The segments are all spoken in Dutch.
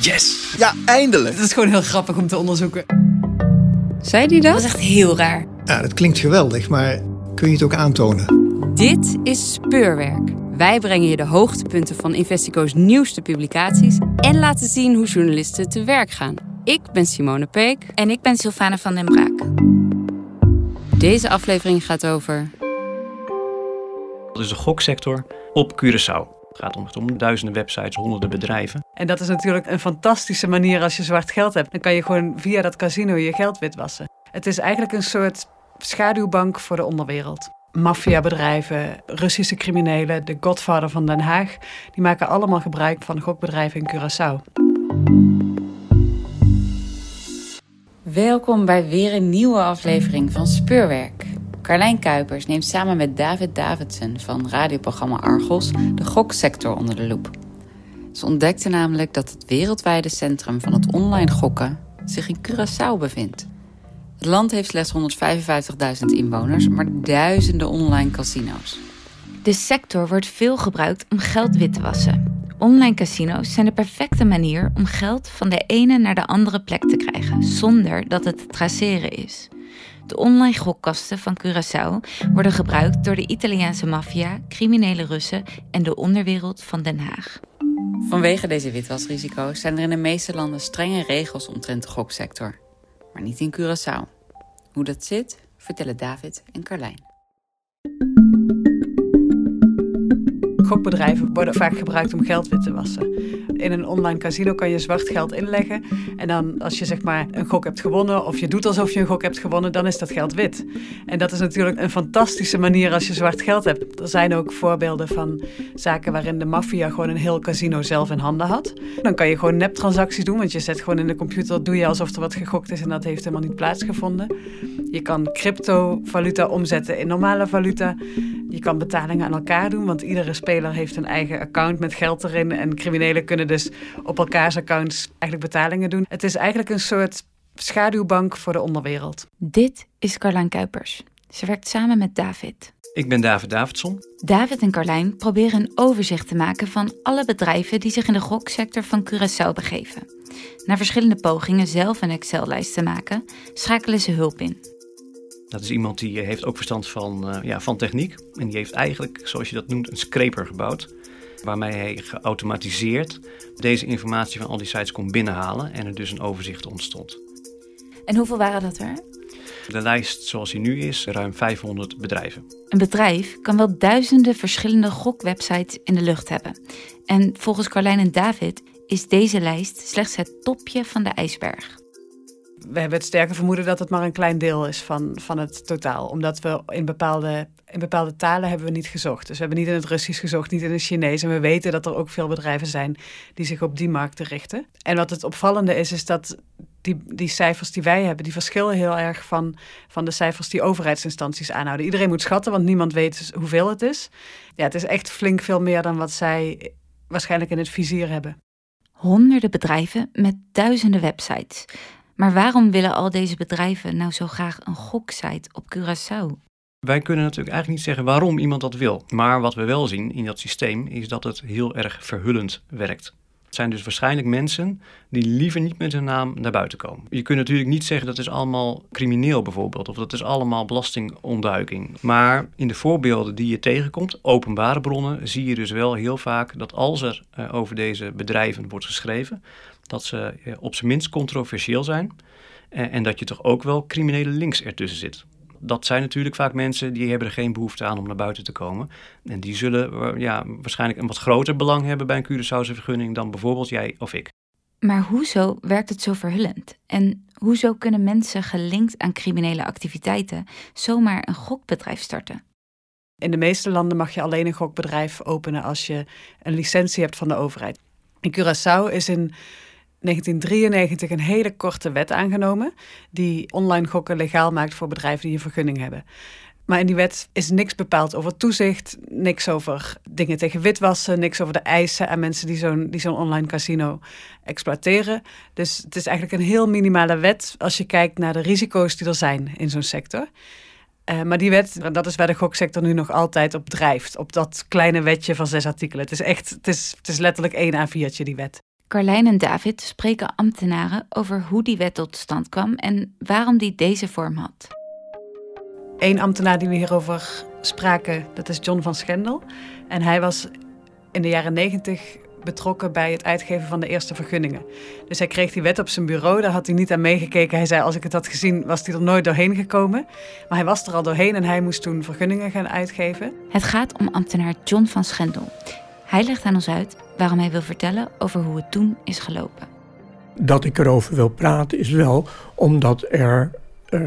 Yes! Ja, eindelijk. Het is gewoon heel grappig om te onderzoeken. Zei die dat? Dat is echt heel raar. Ja, dat klinkt geweldig, maar kun je het ook aantonen? Dit is Speurwerk. Wij brengen je de hoogtepunten van Investico's nieuwste publicaties en laten zien hoe journalisten te werk gaan. Ik ben Simone Peek. En ik ben Sylvana van den Braak. Deze aflevering gaat over Dat is de goksector op Curaçao. Het gaat om, om duizenden websites, honderden bedrijven. En dat is natuurlijk een fantastische manier als je zwart geld hebt. Dan kan je gewoon via dat casino je geld witwassen. Het is eigenlijk een soort schaduwbank voor de onderwereld. Maffiabedrijven, Russische criminelen, de Godfather van Den Haag, die maken allemaal gebruik van gokbedrijven in Curaçao. Welkom bij weer een nieuwe aflevering van Speurwerk. Carlijn Kuipers neemt samen met David Davidson van radioprogramma Argos de goksector onder de loep. Ze ontdekte namelijk dat het wereldwijde centrum van het online gokken zich in Curaçao bevindt. Het land heeft slechts 155.000 inwoners, maar duizenden online casino's. De sector wordt veel gebruikt om geld wit te wassen. Online casino's zijn de perfecte manier om geld van de ene naar de andere plek te krijgen, zonder dat het te traceren is. De online gokkasten van Curaçao worden gebruikt door de Italiaanse maffia, criminele Russen en de onderwereld van Den Haag. Vanwege deze witwasrisico's zijn er in de meeste landen strenge regels omtrent de goksector. Maar niet in Curaçao. Hoe dat zit, vertellen David en Carlijn. Gokbedrijven worden vaak gebruikt om geld wit te wassen. In een online casino kan je zwart geld inleggen. En dan als je zeg maar een gok hebt gewonnen of je doet alsof je een gok hebt gewonnen, dan is dat geld wit. En dat is natuurlijk een fantastische manier als je zwart geld hebt. Er zijn ook voorbeelden van zaken waarin de maffia gewoon een heel casino zelf in handen had. Dan kan je gewoon neptransacties doen, want je zet gewoon in de computer, doe je alsof er wat gegokt is en dat heeft helemaal niet plaatsgevonden. Je kan cryptovaluta omzetten in normale valuta. Je kan betalingen aan elkaar doen, want iedere speler heeft een eigen account met geld erin. En criminelen kunnen dus op elkaars accounts eigenlijk betalingen doen. Het is eigenlijk een soort schaduwbank voor de onderwereld. Dit is Carlijn Kuipers. Ze werkt samen met David. Ik ben David Davidson. David en Carlijn proberen een overzicht te maken van alle bedrijven die zich in de goksector van Curaçao begeven. Na verschillende pogingen zelf een Excel-lijst te maken, schakelen ze hulp in. Dat is iemand die heeft ook verstand van, uh, ja, van techniek. En die heeft eigenlijk, zoals je dat noemt, een scraper gebouwd. Waarmee hij geautomatiseerd deze informatie van al die sites kon binnenhalen. En er dus een overzicht ontstond. En hoeveel waren dat er? De lijst zoals die nu is, ruim 500 bedrijven. Een bedrijf kan wel duizenden verschillende gokwebsites in de lucht hebben. En volgens Carlijn en David is deze lijst slechts het topje van de ijsberg we hebben het sterke vermoeden dat het maar een klein deel is van, van het totaal. Omdat we in bepaalde, in bepaalde talen hebben we niet gezocht. Dus we hebben niet in het Russisch gezocht, niet in het Chinees. En we weten dat er ook veel bedrijven zijn die zich op die markten richten. En wat het opvallende is, is dat die, die cijfers die wij hebben, die verschillen heel erg van, van de cijfers die overheidsinstanties aanhouden. Iedereen moet schatten, want niemand weet hoeveel het is. Ja, het is echt flink veel meer dan wat zij waarschijnlijk in het vizier hebben. Honderden bedrijven met duizenden websites. Maar waarom willen al deze bedrijven nou zo graag een goksite op Curaçao? Wij kunnen natuurlijk eigenlijk niet zeggen waarom iemand dat wil. Maar wat we wel zien in dat systeem is dat het heel erg verhullend werkt. Het zijn dus waarschijnlijk mensen die liever niet met hun naam naar buiten komen. Je kunt natuurlijk niet zeggen dat is allemaal crimineel bijvoorbeeld, of dat is allemaal belastingontduiking. Maar in de voorbeelden die je tegenkomt, openbare bronnen, zie je dus wel heel vaak dat als er uh, over deze bedrijven wordt geschreven, dat ze uh, op zijn minst controversieel zijn uh, en dat je toch ook wel criminele links ertussen zit dat zijn natuurlijk vaak mensen die hebben er geen behoefte aan om naar buiten te komen. En die zullen ja, waarschijnlijk een wat groter belang hebben bij een Curaçaose vergunning dan bijvoorbeeld jij of ik. Maar hoezo werkt het zo verhullend? En hoezo kunnen mensen gelinkt aan criminele activiteiten zomaar een gokbedrijf starten? In de meeste landen mag je alleen een gokbedrijf openen als je een licentie hebt van de overheid. In Curaçao is in 1993 een hele korte wet aangenomen die online gokken legaal maakt voor bedrijven die een vergunning hebben. Maar in die wet is niks bepaald over toezicht, niks over dingen tegen witwassen, niks over de eisen aan mensen die zo'n online casino exploiteren. Dus het is eigenlijk een heel minimale wet als je kijkt naar de risico's die er zijn in zo'n sector. Uh, maar die wet, dat is waar de goksector nu nog altijd op drijft. Op dat kleine wetje van zes artikelen. Het is echt, het is, het is letterlijk één A4'tje, die wet. Carlijn en David spreken ambtenaren over hoe die wet tot stand kwam en waarom die deze vorm had. Eén ambtenaar die we hierover spraken, dat is John van Schendel. En hij was in de jaren negentig betrokken bij het uitgeven van de eerste vergunningen. Dus hij kreeg die wet op zijn bureau, daar had hij niet aan meegekeken. Hij zei, als ik het had gezien, was hij er nooit doorheen gekomen. Maar hij was er al doorheen en hij moest toen vergunningen gaan uitgeven. Het gaat om ambtenaar John van Schendel. Hij legt aan ons uit waarom hij wil vertellen over hoe het toen is gelopen. Dat ik erover wil praten is wel omdat er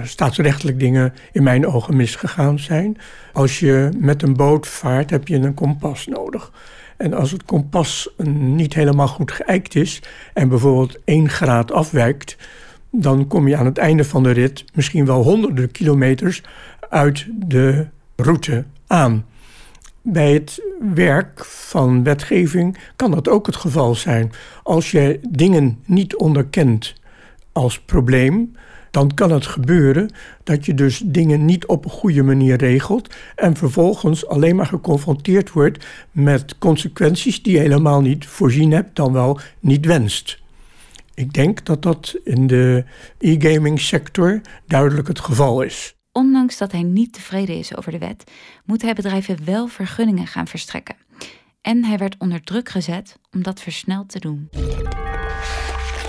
staatsrechtelijk dingen in mijn ogen misgegaan zijn. Als je met een boot vaart, heb je een kompas nodig. En als het kompas niet helemaal goed geëikt is en bijvoorbeeld één graad afwijkt, dan kom je aan het einde van de rit misschien wel honderden kilometers uit de route aan. Bij het werk van wetgeving kan dat ook het geval zijn. Als je dingen niet onderkent als probleem, dan kan het gebeuren dat je dus dingen niet op een goede manier regelt en vervolgens alleen maar geconfronteerd wordt met consequenties die je helemaal niet voorzien hebt, dan wel niet wenst. Ik denk dat dat in de e-gaming sector duidelijk het geval is. Ondanks dat hij niet tevreden is over de wet, moet hij bedrijven wel vergunningen gaan verstrekken. En hij werd onder druk gezet om dat versneld te doen.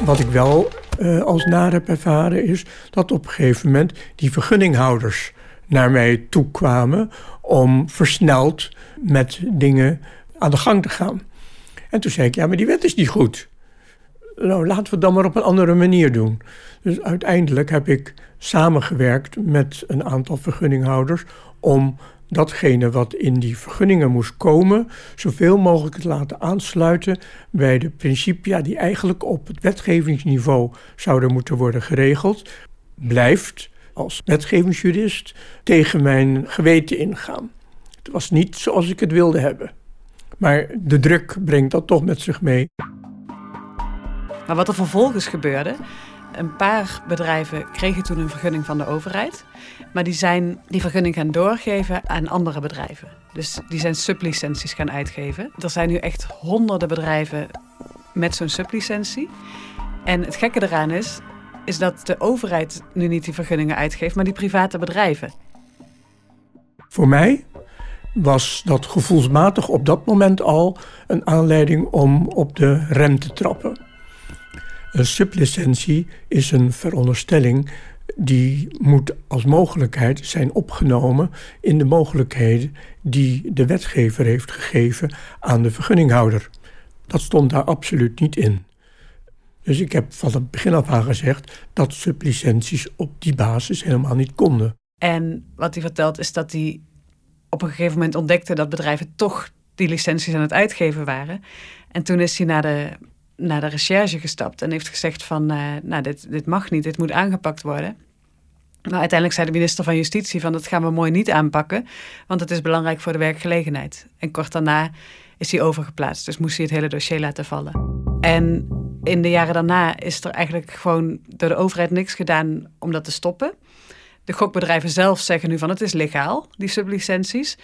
Wat ik wel uh, als naar heb ervaren is dat op een gegeven moment die vergunninghouders naar mij toe kwamen om versneld met dingen aan de gang te gaan. En toen zei ik, ja, maar die wet is niet goed. Nou, laten we het dan maar op een andere manier doen. Dus uiteindelijk heb ik samengewerkt met een aantal vergunninghouders om datgene wat in die vergunningen moest komen, zoveel mogelijk te laten aansluiten bij de principia die eigenlijk op het wetgevingsniveau zouden moeten worden geregeld, blijft als wetgevingsjurist tegen mijn geweten ingaan. Het was niet zoals ik het wilde hebben. Maar de druk brengt dat toch met zich mee. Maar wat er vervolgens gebeurde, een paar bedrijven kregen toen een vergunning van de overheid. Maar die zijn die vergunning gaan doorgeven aan andere bedrijven. Dus die zijn sublicenties gaan uitgeven. Er zijn nu echt honderden bedrijven met zo'n sublicentie. En het gekke eraan is, is dat de overheid nu niet die vergunningen uitgeeft, maar die private bedrijven. Voor mij was dat gevoelsmatig op dat moment al een aanleiding om op de rem te trappen. Een sublicentie is een veronderstelling die moet als mogelijkheid zijn opgenomen in de mogelijkheden die de wetgever heeft gegeven aan de vergunninghouder. Dat stond daar absoluut niet in. Dus ik heb van het begin af aan gezegd dat sublicenties op die basis helemaal niet konden. En wat hij vertelt is dat hij op een gegeven moment ontdekte dat bedrijven toch die licenties aan het uitgeven waren. En toen is hij naar de naar de recherche gestapt en heeft gezegd van, uh, nou, dit, dit mag niet, dit moet aangepakt worden. Maar uiteindelijk zei de minister van Justitie van, dat gaan we mooi niet aanpakken, want het is belangrijk voor de werkgelegenheid. En kort daarna is hij overgeplaatst, dus moest hij het hele dossier laten vallen. En in de jaren daarna is er eigenlijk gewoon door de overheid niks gedaan om dat te stoppen. De gokbedrijven zelf zeggen nu van het is legaal, die sublicenties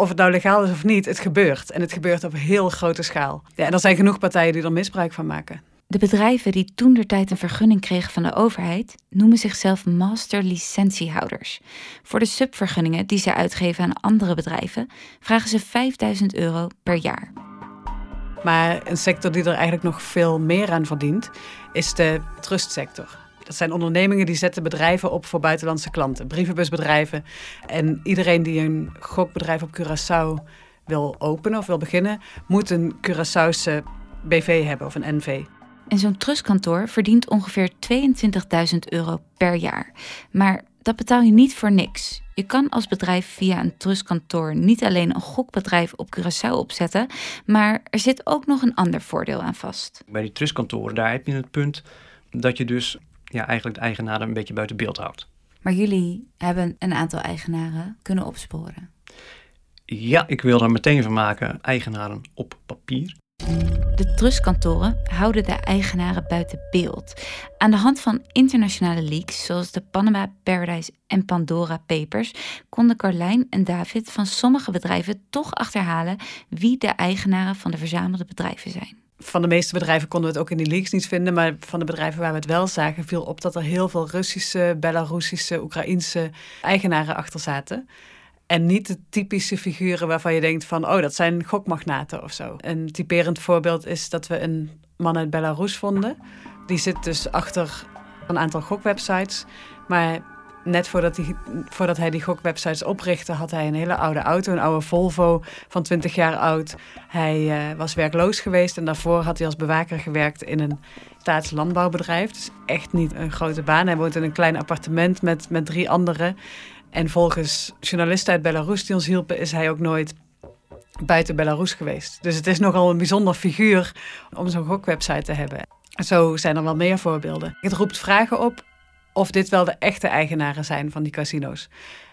of het nou legaal is of niet, het gebeurt. En het gebeurt op heel grote schaal. Ja, en er zijn genoeg partijen die er misbruik van maken. De bedrijven die toen der tijd een vergunning kregen van de overheid, noemen zichzelf master licentiehouders. Voor de subvergunningen die ze uitgeven aan andere bedrijven, vragen ze 5000 euro per jaar. Maar een sector die er eigenlijk nog veel meer aan verdient, is de trustsector. Dat zijn ondernemingen die zetten bedrijven op voor buitenlandse klanten. Brievenbusbedrijven. En iedereen die een gokbedrijf op Curaçao wil openen of wil beginnen... moet een Curaçaose BV hebben of een NV. En zo'n trustkantoor verdient ongeveer 22.000 euro per jaar. Maar dat betaal je niet voor niks. Je kan als bedrijf via een trustkantoor niet alleen een gokbedrijf op Curaçao opzetten, maar er zit ook nog een ander voordeel aan vast. Bij die trustkantoren, daar heb je het punt dat je dus ja, eigenlijk de eigenaren een beetje buiten beeld houdt. Maar jullie hebben een aantal eigenaren kunnen opsporen. Ja, ik wil er meteen van maken eigenaren op papier. De trustkantoren houden de eigenaren buiten beeld. Aan de hand van internationale leaks, zoals de Panama Paradise en Pandora Papers, konden Carlijn en David van sommige bedrijven toch achterhalen wie de eigenaren van de verzamelde bedrijven zijn. Van de meeste bedrijven konden we het ook in die leaks niet vinden, maar van de bedrijven waar we het wel zagen, viel op dat er heel veel Russische, Belarussische, Oekraïnse eigenaren achter zaten. En niet de typische figuren waarvan je denkt van, oh, dat zijn gokmagnaten of zo. Een typerend voorbeeld is dat we een man uit Belarus vonden. Die zit dus achter een aantal gokwebsites. Maar net voordat hij, voordat hij die gokwebsites oprichtte, had hij een hele oude auto, een oude Volvo van 20 jaar oud. Hij uh, was werkloos geweest en daarvoor had hij als bewaker gewerkt in een staatslandbouwbedrijf. Dus echt niet een grote baan. Hij woont in een klein appartement met, met drie anderen. En volgens journalisten uit Belarus die ons hielpen, is hij ook nooit buiten Belarus geweest. Dus het is nogal een bijzonder figuur om zo'n gokwebsite te hebben. Zo zijn er wel meer voorbeelden. Het roept vragen op of dit wel de echte eigenaren zijn van die casino's.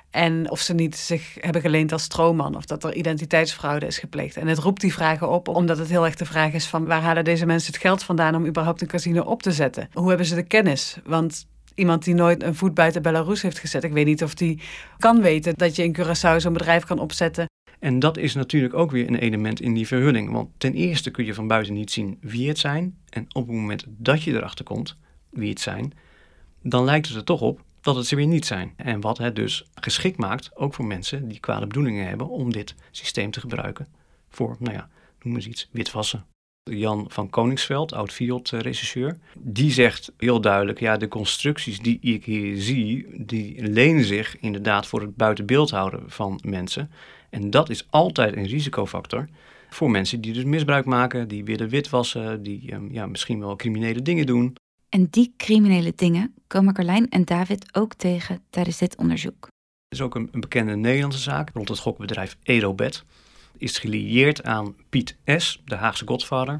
En of ze niet zich hebben geleend als stroomman of dat er identiteitsfraude is gepleegd. En het roept die vragen op omdat het heel erg de vraag is van waar halen deze mensen het geld vandaan om überhaupt een casino op te zetten? Hoe hebben ze de kennis? Want iemand die nooit een voet buiten Belarus heeft gezet. Ik weet niet of die kan weten dat je in Curaçao zo'n bedrijf kan opzetten. En dat is natuurlijk ook weer een element in die verhulling. Want ten eerste kun je van buiten niet zien wie het zijn. En op het moment dat je erachter komt wie het zijn, dan lijkt het er toch op dat het ze weer niet zijn. En wat het dus geschikt maakt, ook voor mensen die kwade bedoelingen hebben, om dit systeem te gebruiken voor, nou ja, noem eens iets, witwassen. Jan van Koningsveld, oud-Fiat-regisseur, die zegt heel duidelijk: ja, de constructies die ik hier zie, die lenen zich inderdaad voor het buitenbeeld houden van mensen. En dat is altijd een risicofactor voor mensen die dus misbruik maken, die willen witwassen, die um, ja, misschien wel criminele dingen doen. En die criminele dingen komen Carlijn en David ook tegen tijdens dit onderzoek. Er is ook een, een bekende Nederlandse zaak rond het gokbedrijf Edobet is gelieerd aan Piet S., de Haagse godvader,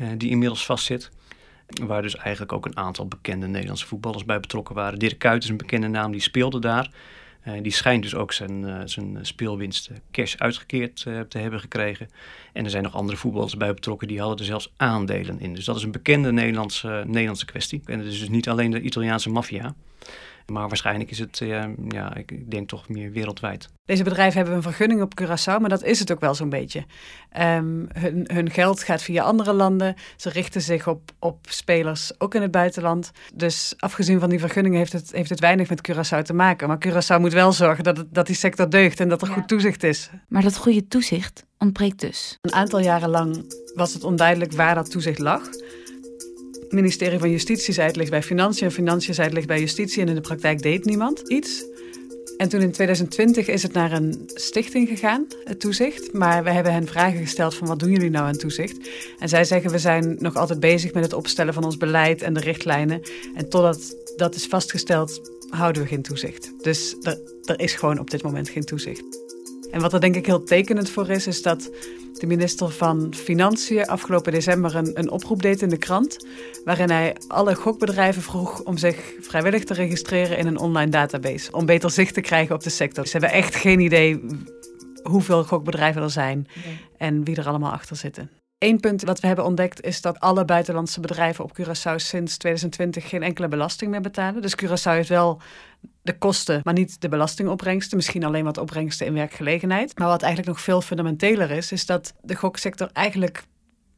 uh, die inmiddels vastzit. Waar dus eigenlijk ook een aantal bekende Nederlandse voetballers bij betrokken waren. Dirk Kuyt is een bekende naam, die speelde daar. Uh, die schijnt dus ook zijn, uh, zijn speelwinst cash uitgekeerd te hebben gekregen. En er zijn nog andere voetballers bij betrokken, die hadden er zelfs aandelen in. Dus dat is een bekende Nederlandse, Nederlandse kwestie. En het is dus niet alleen de Italiaanse maffia. Maar waarschijnlijk is het, uh, ja, ik denk toch meer wereldwijd. Deze bedrijven hebben een vergunning op Curaçao, maar dat is het ook wel zo'n beetje. Um, hun, hun, geld gaat via andere landen. Ze richten zich op, op spelers ook in het buitenland. Dus afgezien van die vergunning heeft het, heeft het weinig met Curaçao te maken. Maar Curaçao moet wel zorgen dat, het, dat die sector deugt en dat er goed toezicht is. Maar dat goede toezicht ontbreekt dus. Een aantal jaren lang was het onduidelijk waar dat toezicht lag ministerie van Justitie zei het ligt bij Financiën. En Financiën zei het ligt bij Justitie. En in de praktijk deed niemand iets. En toen in 2020 is het naar een stichting gegaan, het toezicht. Maar we hebben hen vragen gesteld van wat doen jullie nou aan toezicht? En zij zeggen we zijn nog altijd bezig met het opstellen van ons beleid en de richtlijnen. En totdat dat is vastgesteld, houden we geen toezicht. Dus er, er is gewoon op dit moment geen toezicht. En wat er denk ik heel tekenend voor is, is dat de minister van Financiën afgelopen december een, een oproep deed in de krant. Waarin hij alle gokbedrijven vroeg om zich vrijwillig te registreren in een online database. Om beter zicht te krijgen op de sector. Ze hebben echt geen idee hoeveel gokbedrijven er zijn en wie er allemaal achter zitten. Eén punt wat we hebben ontdekt is dat alle buitenlandse bedrijven op Curaçao sinds 2020 geen enkele belasting meer betalen. Dus Curaçao heeft wel de kosten, maar niet de belastingopbrengsten. Misschien alleen wat opbrengsten in werkgelegenheid. Maar wat eigenlijk nog veel fundamenteler is, is dat de goksector eigenlijk,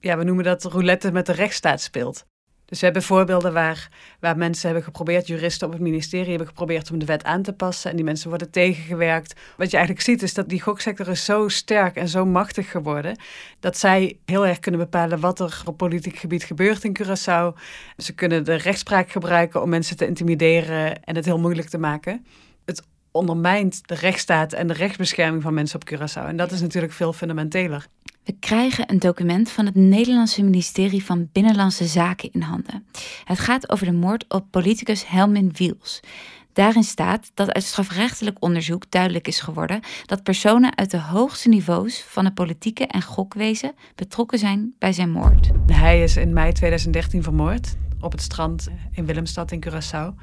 ja, we noemen dat roulette met de rechtsstaat speelt. Dus we hebben voorbeelden waar, waar mensen hebben geprobeerd, juristen op het ministerie hebben geprobeerd om de wet aan te passen. En die mensen worden tegengewerkt. Wat je eigenlijk ziet is dat die goksector is zo sterk en zo machtig geworden. Dat zij heel erg kunnen bepalen wat er op politiek gebied gebeurt in Curaçao. Ze kunnen de rechtspraak gebruiken om mensen te intimideren en het heel moeilijk te maken. Het ondermijnt de rechtsstaat en de rechtsbescherming van mensen op Curaçao. En dat is natuurlijk veel fundamenteler. We krijgen een document van het Nederlandse ministerie van Binnenlandse Zaken in handen. Het gaat over de moord op politicus Helmin Wiels. Daarin staat dat uit strafrechtelijk onderzoek duidelijk is geworden dat personen uit de hoogste niveaus van het politieke en gokwezen betrokken zijn bij zijn moord. Hij is in mei 2013 vermoord op het strand in Willemstad in Curaçao.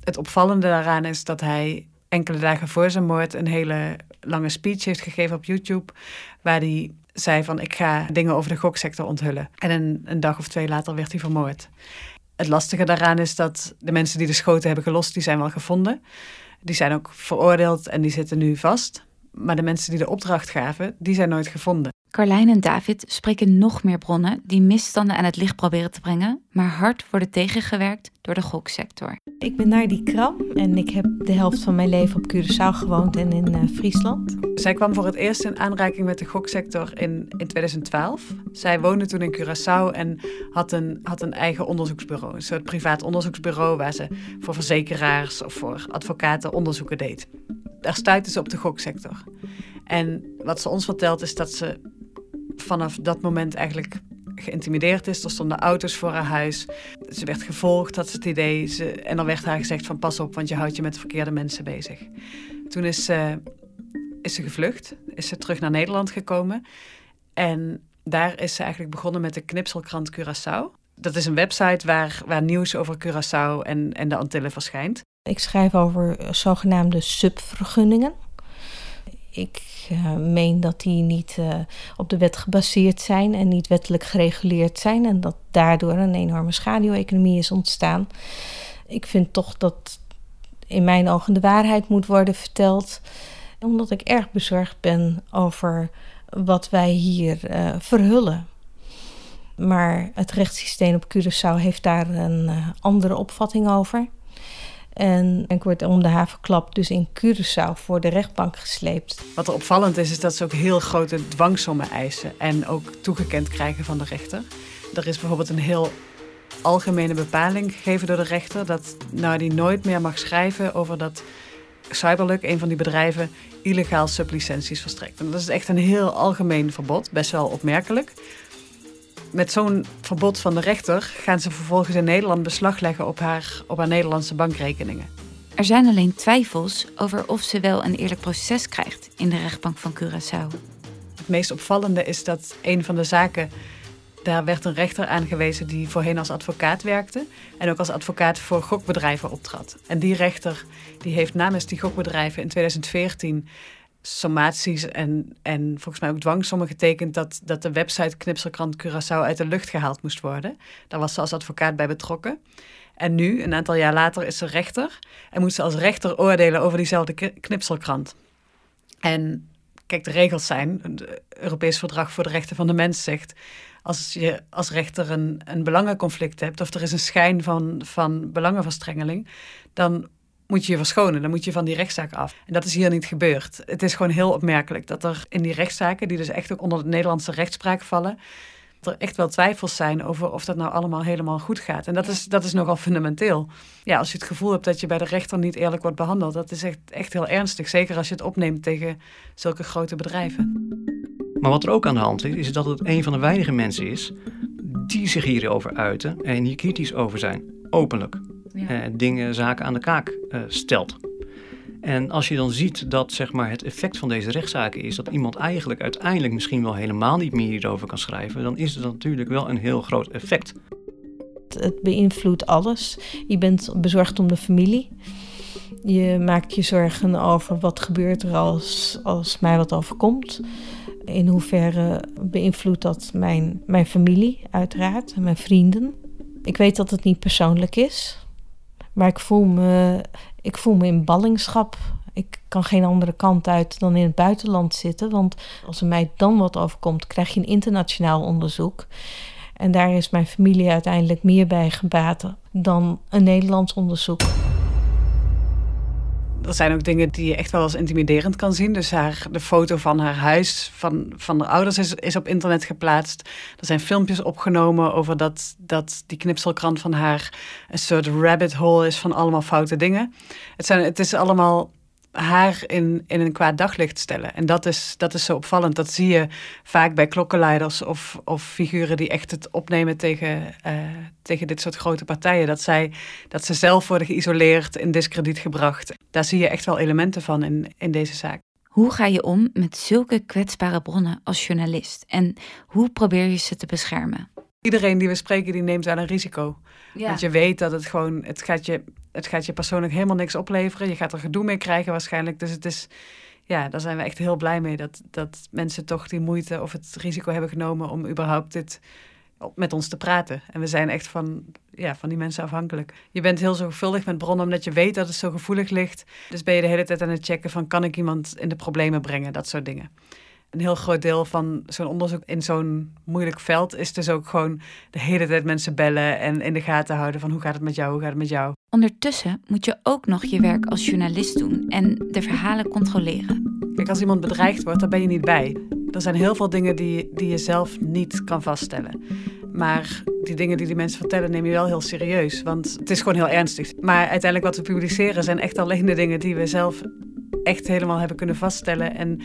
Het opvallende daaraan is dat hij enkele dagen voor zijn moord een hele lange speech heeft gegeven op YouTube. Waar hij zei van ik ga dingen over de goksector onthullen. En een, een dag of twee later werd hij vermoord. Het lastige daaraan is dat de mensen die de schoten hebben gelost, die zijn wel gevonden. Die zijn ook veroordeeld en die zitten nu vast. Maar de mensen die de opdracht gaven, die zijn nooit gevonden. Carlijn en David spreken nog meer bronnen die misstanden aan het licht proberen te brengen, maar hard worden tegengewerkt door de goksector. Ik ben Nardi Kram en ik heb de helft van mijn leven op Curaçao gewoond en in uh, Friesland. Zij kwam voor het eerst in aanraking met de goksector in, in 2012. Zij woonde toen in Curaçao en had een, had een eigen onderzoeksbureau. Een soort privaat onderzoeksbureau waar ze voor verzekeraars of voor advocaten onderzoeken deed. Daar stuitte ze op de goksector. En wat ze ons vertelt is dat ze vanaf dat moment eigenlijk geïntimideerd is. Er stonden auto's voor haar huis. Ze werd gevolgd, dat ze het idee. Ze, en dan werd haar gezegd van pas op, want je houdt je met de verkeerde mensen bezig. Toen is ze, is ze gevlucht, is ze terug naar Nederland gekomen. En daar is ze eigenlijk begonnen met de knipselkrant Curaçao. Dat is een website waar, waar nieuws over Curaçao en, en de Antillen verschijnt. Ik schrijf over zogenaamde subvergunningen. Ik uh, meen dat die niet uh, op de wet gebaseerd zijn en niet wettelijk gereguleerd zijn. En dat daardoor een enorme schaduweconomie is ontstaan. Ik vind toch dat in mijn ogen de waarheid moet worden verteld. Omdat ik erg bezorgd ben over wat wij hier uh, verhullen. Maar het rechtssysteem op Curaçao heeft daar een andere opvatting over. En ik word om de havenklap dus in Curaçao voor de rechtbank gesleept. Wat er opvallend is, is dat ze ook heel grote dwangsommen eisen en ook toegekend krijgen van de rechter. Er is bijvoorbeeld een heel algemene bepaling gegeven door de rechter dat die nooit meer mag schrijven over dat Cyberluck, een van die bedrijven, illegaal sublicenties verstrekt. En dat is echt een heel algemeen verbod, best wel opmerkelijk met zo'n verbod van de rechter gaan ze vervolgens in Nederland beslag leggen op haar, op haar Nederlandse bankrekeningen. Er zijn alleen twijfels over of ze wel een eerlijk proces krijgt in de rechtbank van Curaçao. Het meest opvallende is dat een van de zaken, daar werd een rechter aangewezen die voorheen als advocaat werkte en ook als advocaat voor gokbedrijven optrad. En die rechter die heeft namens die gokbedrijven in 2014 sommaties en, en volgens mij ook dwangsommen getekend dat, dat de website Knipselkrant Curaçao uit de lucht gehaald moest worden. Daar was ze als advocaat bij betrokken. En nu, een aantal jaar later, is ze rechter en moet ze als rechter oordelen over diezelfde knipselkrant. En kijk, de regels zijn, het Europees Verdrag voor de Rechten van de Mens zegt, als je als rechter een, een belangenconflict hebt of er is een schijn van, van belangenverstrengeling, dan moet je je verschonen. Dan moet je van die rechtszaak af. En dat is hier niet gebeurd. Het is gewoon heel opmerkelijk dat er in die rechtszaken, die dus echt ook onder de Nederlandse rechtspraak vallen, er echt wel twijfels zijn over of dat nou allemaal helemaal goed gaat. En dat is, dat is nogal fundamenteel. Ja, als je het gevoel hebt dat je bij de rechter niet eerlijk wordt behandeld, dat is echt, echt heel ernstig. Zeker als je het opneemt tegen zulke grote bedrijven. Maar wat er ook aan de hand is, is dat het een van de weinige mensen is die zich hierover uiten en hier kritisch over zijn, openlijk ja. Eh, dingen, zaken aan de kaak uh, stelt. En als je dan ziet dat zeg maar, het effect van deze rechtszaken is dat iemand eigenlijk uiteindelijk misschien wel helemaal niet meer hierover kan schrijven, dan is het natuurlijk wel een heel groot effect. Het beïnvloedt alles. Je bent bezorgd om de familie. Je maakt je zorgen over wat gebeurt er als, als mij wat overkomt. In hoeverre beïnvloedt dat mijn, mijn familie, uiteraard, en mijn vrienden. Ik weet dat het niet persoonlijk is. Maar ik voel me, ik voel me in ballingschap. Ik kan geen andere kant uit dan in het buitenland zitten. Want als er mij dan wat overkomt, krijg je een internationaal onderzoek. En daar is mijn familie uiteindelijk meer bij gebaat dan een Nederlands onderzoek er zijn ook dingen die je echt wel als intimiderend kan zien. Dus haar, de foto van haar huis, van, van de ouders, is, is op internet geplaatst. Er zijn filmpjes opgenomen over dat, dat die knipselkrant van haar een soort rabbit hole is van allemaal foute dingen. Het, zijn, het is allemaal haar in, in een kwaad daglicht stellen. En dat is, dat is zo opvallend. Dat zie je vaak bij klokkenleiders of, of figuren die echt het opnemen tegen, uh, tegen dit soort grote partijen. Dat, zij, dat ze zelf worden geïsoleerd, in discrediet gebracht. Daar zie je echt wel elementen van in, in deze zaak. Hoe ga je om met zulke kwetsbare bronnen als journalist? En hoe probeer je ze te beschermen? Iedereen die we spreken, die neemt wel een risico. Want je weet dat het gewoon, het gaat, je, het gaat je persoonlijk helemaal niks opleveren. Je gaat er gedoe mee krijgen waarschijnlijk. Dus het is, ja, daar zijn we echt heel blij mee dat, dat mensen toch die moeite of het risico hebben genomen om überhaupt dit met ons te praten. En we zijn echt van, ja, van die mensen afhankelijk. Je bent heel zorgvuldig met bronnen omdat je weet dat het zo gevoelig ligt. Dus ben je de hele tijd aan het checken van kan ik iemand in de problemen brengen, dat soort dingen. Een heel groot deel van zo'n onderzoek in zo'n moeilijk veld is dus ook gewoon de hele tijd mensen bellen en in de gaten houden van hoe gaat het met jou, hoe gaat het met jou. Ondertussen moet je ook nog je werk als journalist doen en de verhalen controleren. Kijk, als iemand bedreigd wordt, dan ben je niet bij. Er zijn heel veel dingen die, die je zelf niet kan vaststellen. Maar die dingen die die mensen vertellen, neem je wel heel serieus. Want het is gewoon heel ernstig. Maar uiteindelijk wat we publiceren zijn echt alleen de dingen die we zelf echt helemaal hebben kunnen vaststellen. En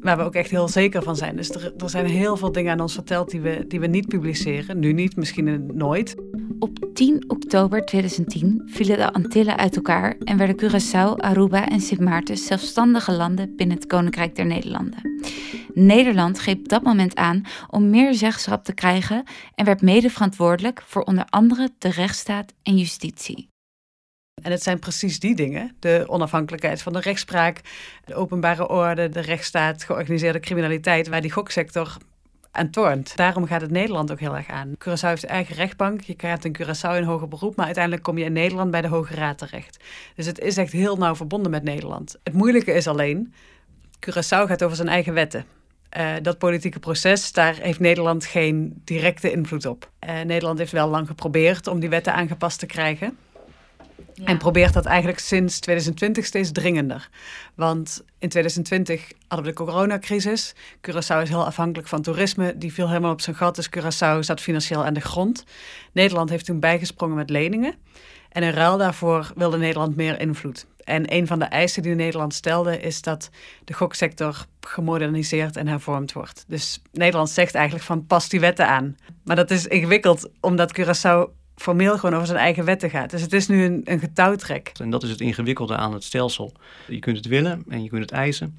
waar we ook echt heel zeker van zijn. Dus er, er zijn heel veel dingen aan ons verteld die we, die we niet publiceren. Nu niet, misschien nooit. Op 10 oktober 2010 vielen de Antillen uit elkaar en werden Curaçao, Aruba en Sint Maarten zelfstandige landen binnen het Koninkrijk der Nederlanden. Nederland greep dat moment aan om meer zeggenschap te krijgen en werd mede verantwoordelijk voor onder andere de rechtsstaat en justitie. En het zijn precies die dingen: de onafhankelijkheid van de rechtspraak, de openbare orde, de rechtsstaat, georganiseerde criminaliteit, waar die goksector aan toont. Daarom gaat het Nederland ook heel erg aan. Curaçao heeft eigen rechtbank. Je krijgt een Curaçao in hoger beroep, maar uiteindelijk kom je in Nederland bij de Hoge Raad terecht. Dus het is echt heel nauw verbonden met Nederland. Het moeilijke is alleen, Curaçao gaat over zijn eigen wetten. Uh, dat politieke proces, daar heeft Nederland geen directe invloed op. Uh, Nederland heeft wel lang geprobeerd om die wetten aangepast te krijgen. En probeert dat eigenlijk sinds 2020 steeds dringender. Want in 2020 hadden we de coronacrisis. Curaçao is heel afhankelijk van toerisme. Die viel helemaal op zijn gat. Dus Curaçao zat financieel aan de grond. Nederland heeft toen bijgesprongen met leningen. En in ruil daarvoor wilde Nederland meer invloed. En een van de eisen die Nederland stelde is dat de goksector gemoderniseerd en hervormd wordt. Dus Nederland zegt eigenlijk van pas die wetten aan. Maar dat is ingewikkeld omdat Curaçao formeel gewoon over zijn eigen wetten gaat. Dus het is nu een, een getouwtrek. En dat is het ingewikkelde aan het stelsel. Je kunt het willen en je kunt het eisen.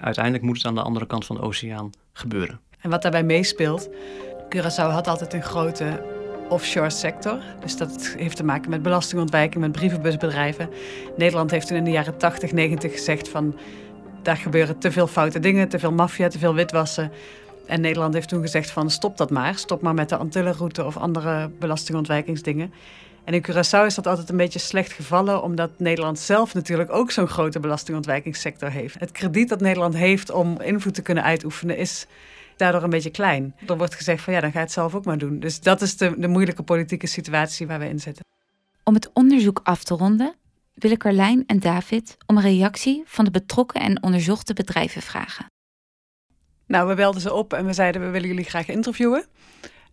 uiteindelijk moet het aan de andere kant van de oceaan gebeuren. En wat daarbij meespeelt, Curaçao had altijd een grote offshore sector. Dus dat heeft te maken met belastingontwijking, met brievenbusbedrijven. Nederland heeft toen in de jaren 80, 90 gezegd van... daar gebeuren te veel foute dingen, te veel maffia, te veel witwassen. En Nederland heeft toen gezegd van stop dat maar. Stop maar met de Antillenroute of andere belastingontwijkingsdingen. En in Curaçao is dat altijd een beetje slecht gevallen, omdat Nederland zelf natuurlijk ook zo'n grote belastingontwijkingssector heeft. Het krediet dat Nederland heeft om invloed te kunnen uitoefenen is daardoor een beetje klein. Er wordt gezegd van ja, dan ga je het zelf ook maar doen. Dus dat is de, de moeilijke politieke situatie waar we in zitten. Om het onderzoek af te ronden, willen Carlijn en David om een reactie van de betrokken en onderzochte bedrijven vragen. Nou, we belden ze op en we zeiden we willen jullie graag interviewen.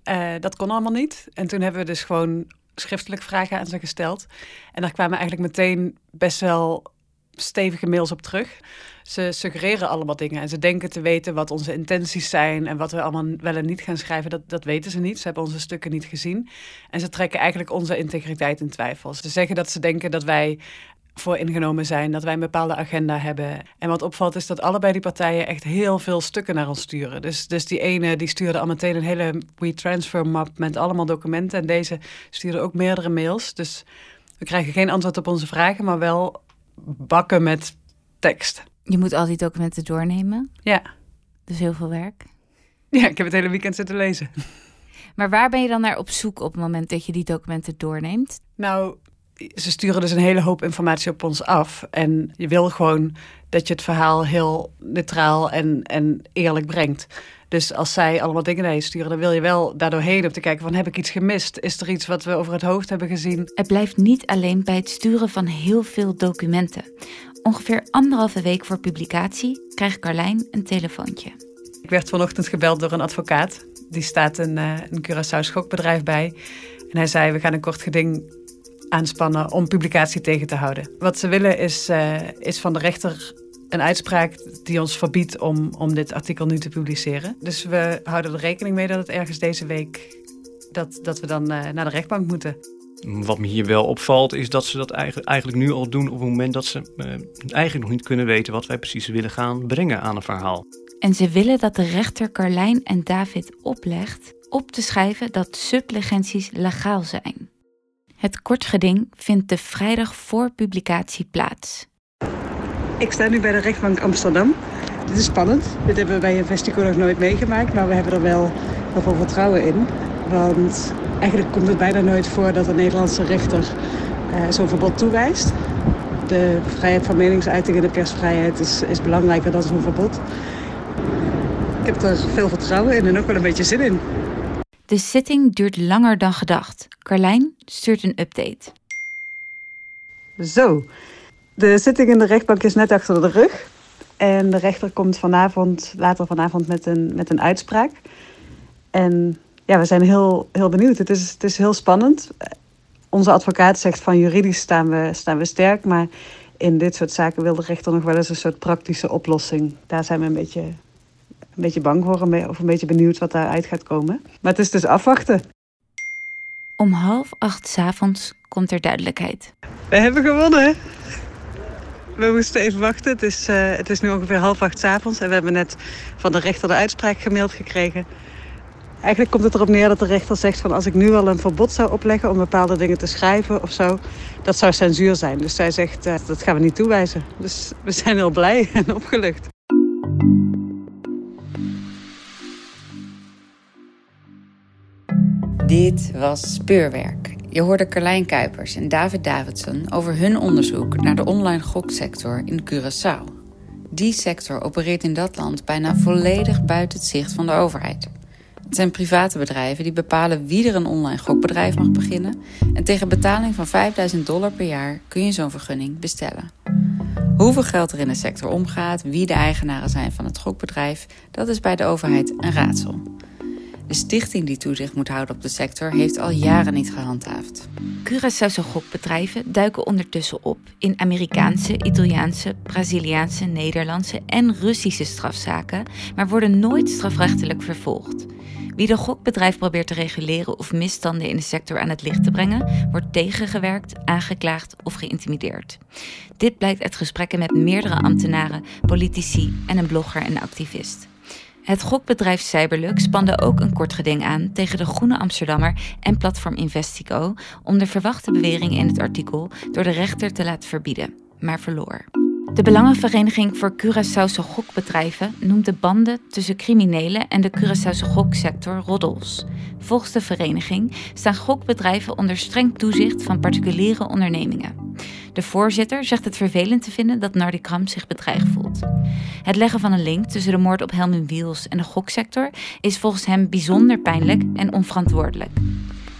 Uh, dat kon allemaal niet. En toen hebben we dus gewoon schriftelijk vragen aan ze gesteld. En daar kwamen eigenlijk meteen best wel stevige mails op terug. Ze suggereren allemaal dingen en ze denken te weten wat onze intenties zijn en wat we allemaal wel en niet gaan schrijven. Dat, dat weten ze niet. Ze hebben onze stukken niet gezien. En ze trekken eigenlijk onze integriteit in twijfel. Ze zeggen dat ze denken dat wij voor ingenomen zijn, dat wij een bepaalde agenda hebben. En wat opvalt is dat allebei die partijen echt heel veel stukken naar ons sturen. Dus, dus die ene die stuurde al meteen een hele WeTransfer map met allemaal documenten. En deze stuurde ook meerdere mails. Dus we krijgen geen antwoord op onze vragen, maar wel bakken met tekst. Je moet al die documenten doornemen. Ja. Dus heel veel werk. Ja, ik heb het hele weekend zitten lezen. Maar waar ben je dan naar op zoek op het moment dat je die documenten doorneemt? Nou, ze sturen dus een hele hoop informatie op ons af. En je wil gewoon dat je het verhaal heel neutraal en, en eerlijk brengt. Dus als zij allemaal dingen naar je sturen, dan wil je wel daardoorheen op te kijken van heb ik iets gemist? Is er iets wat we over het hoofd hebben gezien? Het blijft niet alleen bij het sturen van heel veel documenten. Ongeveer anderhalve week voor publicatie krijgt Carlijn een telefoontje. Ik werd vanochtend gebeld door een advocaat. Die staat een, uh, een Curaçao schokbedrijf bij. En hij zei, we gaan een kort geding aanspannen om publicatie tegen te houden. Wat ze willen is, uh, is van de rechter een uitspraak die ons verbiedt om, om dit artikel nu te publiceren. Dus we houden er rekening mee dat het ergens deze week dat, dat we dan uh, naar de rechtbank moeten. Wat me hier wel opvalt is dat ze dat eigenlijk, eigenlijk nu al doen op het moment dat ze uh, eigenlijk nog niet kunnen weten wat wij precies willen gaan brengen aan een verhaal. En ze willen dat de rechter Carlijn en David oplegt op te schrijven dat sublegenties legaal zijn. Het kortgeding vindt de vrijdag voor publicatie plaats. Ik sta nu bij de rechtbank Amsterdam. Dit is spannend. Dit hebben we bij Investico nog nooit meegemaakt, maar we hebben er wel heel veel vertrouwen in. Want eigenlijk komt het bijna nooit voor dat een Nederlandse rechter uh, zo'n verbod toewijst. De vrijheid van meningsuiting en de persvrijheid is, is belangrijker dan zo'n verbod. Ik heb er veel vertrouwen in en ook wel een beetje zin in. De zitting duurt langer dan gedacht. Carlijn stuurt een update. Zo, de zitting in de rechtbank is net achter de rug. En de rechter komt vanavond, later vanavond met een, met een uitspraak. En ja, we zijn heel, heel benieuwd. Het is, het is heel spannend. Onze advocaat zegt van juridisch staan we, staan we sterk. Maar in dit soort zaken wil de rechter nog wel eens een soort praktische oplossing. Daar zijn we een beetje, een beetje bang voor of een beetje benieuwd wat daaruit gaat komen. Maar het is dus afwachten. Om half acht s avonds komt er duidelijkheid. We hebben gewonnen. We moesten even wachten. Het is, uh, het is nu ongeveer half acht s avonds. En we hebben net van de rechter de uitspraak gemaild gekregen. Eigenlijk komt het erop neer dat de rechter zegt van als ik nu al een verbod zou opleggen om bepaalde dingen te schrijven of zo, dat zou censuur zijn. Dus zij zegt uh, dat gaan we niet toewijzen. Dus we zijn heel blij en opgelucht. Dit was Speurwerk. Je hoorde Carlijn Kuipers en David Davidson over hun onderzoek naar de online goksector in Curaçao. Die sector opereert in dat land bijna volledig buiten het zicht van de overheid. Het zijn private bedrijven die bepalen wie er een online gokbedrijf mag beginnen. En tegen betaling van 5000 dollar per jaar kun je zo'n vergunning bestellen. Hoeveel geld er in de sector omgaat, wie de eigenaren zijn van het gokbedrijf, dat is bij de overheid een raadsel. De stichting die toezicht moet houden op de sector heeft al jaren niet gehandhaafd. Curaçaose gokbedrijven duiken ondertussen op in Amerikaanse, Italiaanse, Braziliaanse, Nederlandse en Russische strafzaken, maar worden nooit strafrechtelijk vervolgd. Wie de gokbedrijf probeert te reguleren of misstanden in de sector aan het licht te brengen, wordt tegengewerkt, aangeklaagd of geïntimideerd. Dit blijkt uit gesprekken met meerdere ambtenaren, politici en een blogger en activist. Het gokbedrijf Cyberlux spande ook een kort geding aan tegen de Groene Amsterdammer en platform Investico om de verwachte bewering in het artikel door de rechter te laten verbieden, maar verloor. De Belangenvereniging voor Curaçaose Gokbedrijven noemt de banden tussen criminelen en de Curaçaose goksector roddels. Volgens de vereniging staan gokbedrijven onder streng toezicht van particuliere ondernemingen. De voorzitter zegt het vervelend te vinden dat Nardi Kram zich bedreigd voelt. Het leggen van een link tussen de moord op Helmin Wiels en de goksector is volgens hem bijzonder pijnlijk en onverantwoordelijk.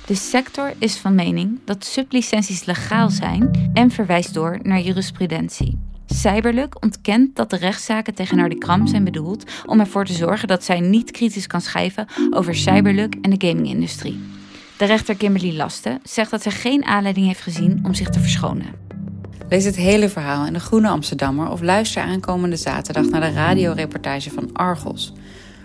De sector is van mening dat sublicenties legaal zijn en verwijst door naar jurisprudentie. Cyberluk ontkent dat de rechtszaken tegen Nardi Kram zijn bedoeld om ervoor te zorgen dat zij niet kritisch kan schrijven over Cyberluk en de gamingindustrie. De rechter Kimberly Laste zegt dat ze geen aanleiding heeft gezien om zich te verschonen. Lees het hele verhaal in de Groene Amsterdammer of luister aankomende zaterdag naar de radioreportage van Argos.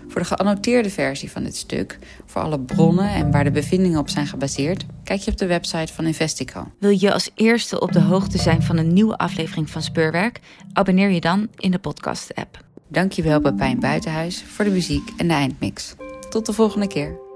Voor de geannoteerde versie van dit stuk, voor alle bronnen en waar de bevindingen op zijn gebaseerd, kijk je op de website van Investico. Wil je als eerste op de hoogte zijn van een nieuwe aflevering van Speurwerk? Abonneer je dan in de podcast-app. Dankjewel Pepijn Buitenhuis voor de muziek en de eindmix. Tot de volgende keer.